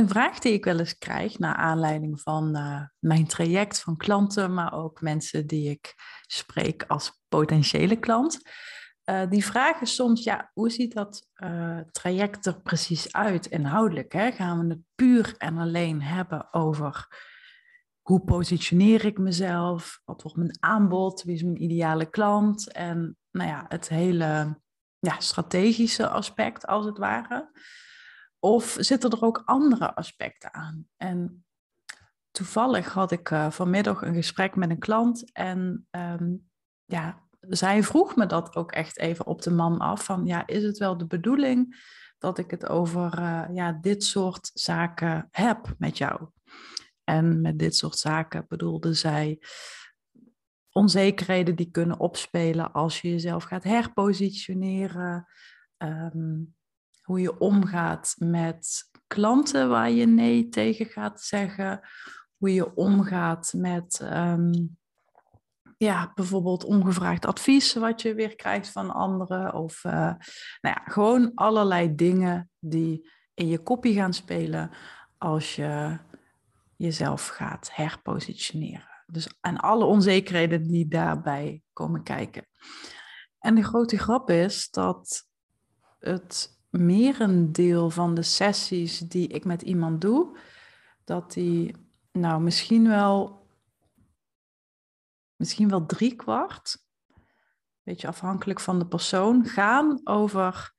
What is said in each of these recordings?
Een vraag die ik wel eens krijg naar aanleiding van uh, mijn traject van klanten, maar ook mensen die ik spreek als potentiële klant. Uh, die vragen soms, ja, hoe ziet dat uh, traject er precies uit inhoudelijk? Hè? Gaan we het puur en alleen hebben over hoe positioneer ik mezelf? Wat wordt mijn aanbod? Wie is mijn ideale klant? En nou ja, het hele ja, strategische aspect als het ware. Of zitten er ook andere aspecten aan? En toevallig had ik uh, vanmiddag een gesprek met een klant en um, ja, zij vroeg me dat ook echt even op de man af van ja, is het wel de bedoeling dat ik het over uh, ja, dit soort zaken heb met jou? En met dit soort zaken bedoelde zij onzekerheden die kunnen opspelen als je jezelf gaat herpositioneren. Um, hoe je omgaat met klanten waar je nee tegen gaat zeggen. Hoe je omgaat met um, ja, bijvoorbeeld ongevraagd advies wat je weer krijgt van anderen. Of uh, nou ja, gewoon allerlei dingen die in je kopie gaan spelen als je jezelf gaat herpositioneren. Dus en alle onzekerheden die daarbij komen kijken. En de grote grap is dat het merendeel van de sessies die ik met iemand doe, dat die nou misschien wel, misschien wel drie kwart, beetje afhankelijk van de persoon, gaan over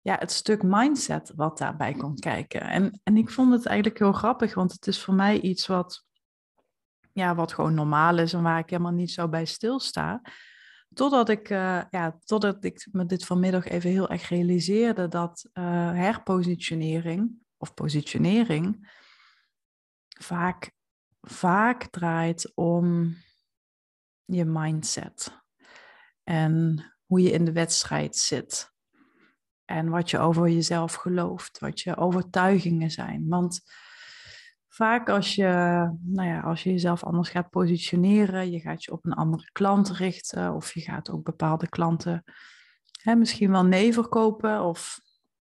ja, het stuk mindset wat daarbij komt kijken. En, en ik vond het eigenlijk heel grappig, want het is voor mij iets wat, ja, wat gewoon normaal is en waar ik helemaal niet zo bij stilsta. Totdat ik, uh, ja, totdat ik me dit vanmiddag even heel erg realiseerde dat uh, herpositionering of positionering vaak, vaak draait om je mindset. En hoe je in de wedstrijd zit. En wat je over jezelf gelooft, wat je overtuigingen zijn. Want vaak als je, nou ja, als je jezelf anders gaat positioneren, je gaat je op een andere klant richten of je gaat ook bepaalde klanten hè, misschien wel nee verkopen of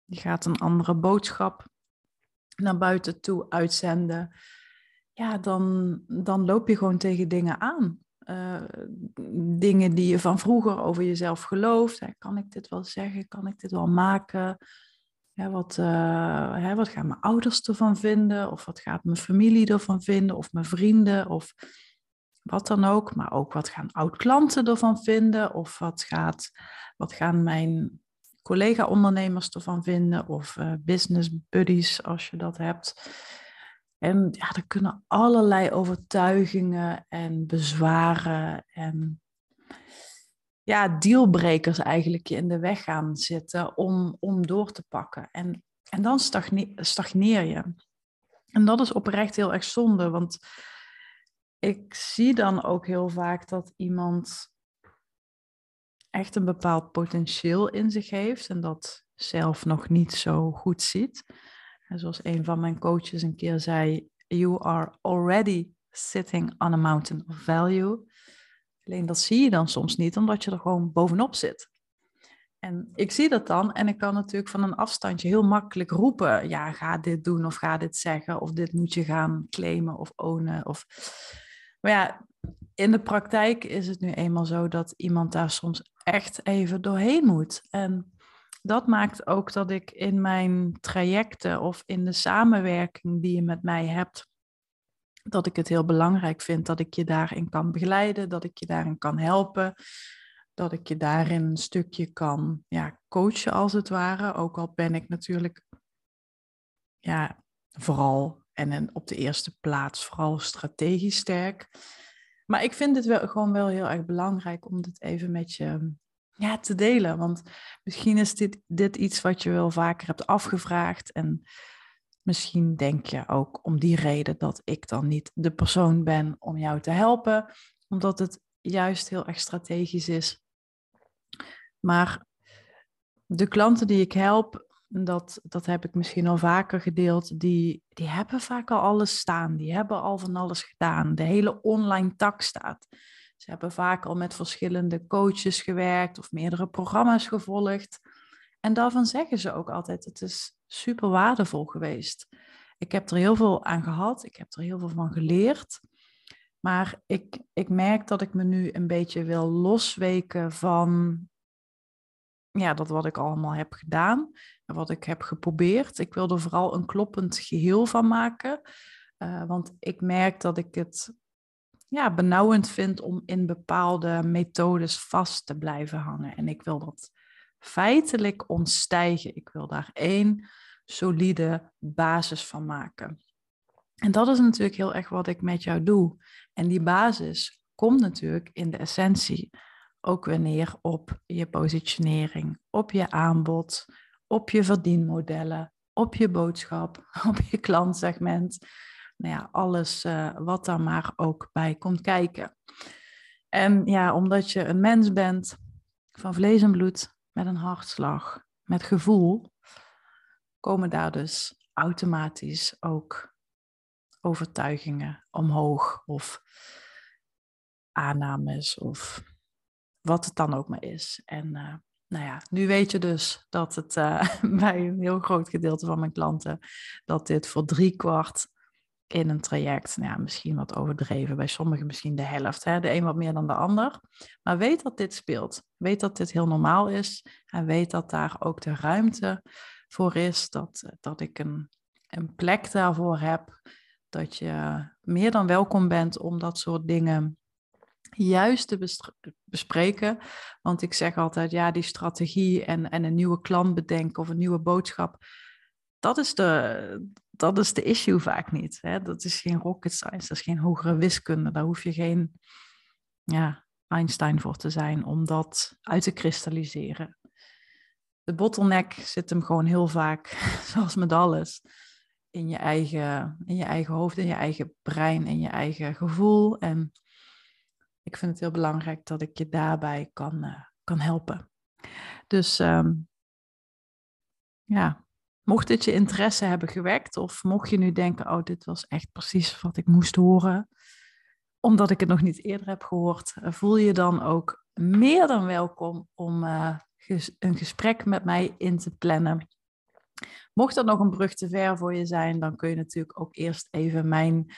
je gaat een andere boodschap naar buiten toe uitzenden, ja, dan, dan loop je gewoon tegen dingen aan. Uh, dingen die je van vroeger over jezelf gelooft. Hè, kan ik dit wel zeggen? Kan ik dit wel maken? Wat, uh, hè, wat gaan mijn ouders ervan vinden? Of wat gaat mijn familie ervan vinden? Of mijn vrienden? Of wat dan ook. Maar ook wat gaan oud-klanten ervan vinden? Of wat, gaat, wat gaan mijn collega-ondernemers ervan vinden? Of uh, business buddies, als je dat hebt. En ja, er kunnen allerlei overtuigingen en bezwaren en ja, dealbrekers eigenlijk je in de weg gaan zitten om, om door te pakken. En, en dan stagneer je. En dat is oprecht heel erg zonde, want ik zie dan ook heel vaak dat iemand echt een bepaald potentieel in zich heeft en dat zelf nog niet zo goed ziet. En zoals een van mijn coaches een keer zei, you are already sitting on a mountain of value. Alleen dat zie je dan soms niet, omdat je er gewoon bovenop zit. En ik zie dat dan en ik kan natuurlijk van een afstandje heel makkelijk roepen: ja, ga dit doen of ga dit zeggen of dit moet je gaan claimen of ownen. Of... Maar ja, in de praktijk is het nu eenmaal zo dat iemand daar soms echt even doorheen moet. En dat maakt ook dat ik in mijn trajecten of in de samenwerking die je met mij hebt, dat ik het heel belangrijk vind dat ik je daarin kan begeleiden, dat ik je daarin kan helpen, dat ik je daarin een stukje kan ja, coachen als het ware. Ook al ben ik natuurlijk ja, vooral en op de eerste plaats vooral strategisch sterk. Maar ik vind het wel, gewoon wel heel erg belangrijk om dit even met je ja, te delen. Want misschien is dit, dit iets wat je wel vaker hebt afgevraagd. En Misschien denk je ook om die reden dat ik dan niet de persoon ben om jou te helpen, omdat het juist heel erg strategisch is. Maar de klanten die ik help, dat, dat heb ik misschien al vaker gedeeld, die, die hebben vaak al alles staan. Die hebben al van alles gedaan. De hele online tak staat. Ze hebben vaak al met verschillende coaches gewerkt of meerdere programma's gevolgd. En daarvan zeggen ze ook altijd, het is super waardevol geweest. Ik heb er heel veel aan gehad, ik heb er heel veel van geleerd. Maar ik, ik merk dat ik me nu een beetje wil losweken van ja, dat wat ik allemaal heb gedaan en wat ik heb geprobeerd. Ik wil er vooral een kloppend geheel van maken. Uh, want ik merk dat ik het ja, benauwend vind om in bepaalde methodes vast te blijven hangen. En ik wil dat feitelijk ontstijgen. Ik wil daar één solide basis van maken. En dat is natuurlijk heel erg wat ik met jou doe. En die basis komt natuurlijk in de essentie ook weer op je positionering, op je aanbod, op je verdienmodellen, op je boodschap, op je klantsegment. Nou ja, alles uh, wat daar maar ook bij komt kijken. En ja, omdat je een mens bent van vlees en bloed, met een hartslag, met gevoel, komen daar dus automatisch ook overtuigingen omhoog of aannames of wat het dan ook maar is. En uh, nou ja, nu weet je dus dat het uh, bij een heel groot gedeelte van mijn klanten, dat dit voor drie kwart in een traject, nou misschien wat overdreven, bij sommigen misschien de helft, hè? de een wat meer dan de ander. Maar weet dat dit speelt. Weet dat dit heel normaal is en weet dat daar ook de ruimte voor is, dat, dat ik een, een plek daarvoor heb, dat je meer dan welkom bent om dat soort dingen juist te bespreken. Want ik zeg altijd, ja, die strategie en, en een nieuwe klant bedenken of een nieuwe boodschap, dat is de, dat is de issue vaak niet. Hè? Dat is geen rocket science, dat is geen hogere wiskunde. Daar hoef je geen ja, Einstein voor te zijn om dat uit te kristalliseren. De bottleneck zit hem gewoon heel vaak, zoals met alles, in je eigen, in je eigen hoofd, in je eigen brein, in je eigen gevoel. En ik vind het heel belangrijk dat ik je daarbij kan, uh, kan helpen. Dus um, ja, mocht dit je interesse hebben gewekt, of mocht je nu denken, oh, dit was echt precies wat ik moest horen, omdat ik het nog niet eerder heb gehoord, eh, voel je dan ook meer dan welkom om uh, een gesprek met mij in te plannen. Mocht dat nog een brug te ver voor je zijn, dan kun je natuurlijk ook eerst even mijn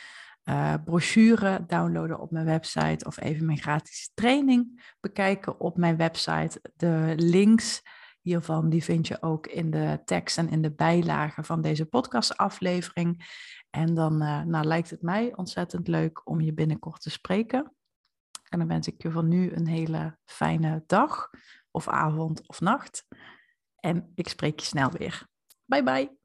uh, brochure downloaden op mijn website of even mijn gratis training bekijken op mijn website. De links hiervan die vind je ook in de tekst en in de bijlagen van deze podcastaflevering. En dan uh, nou, lijkt het mij ontzettend leuk om je binnenkort te spreken. En dan wens ik je van nu een hele fijne dag of avond of nacht. En ik spreek je snel weer. Bye bye.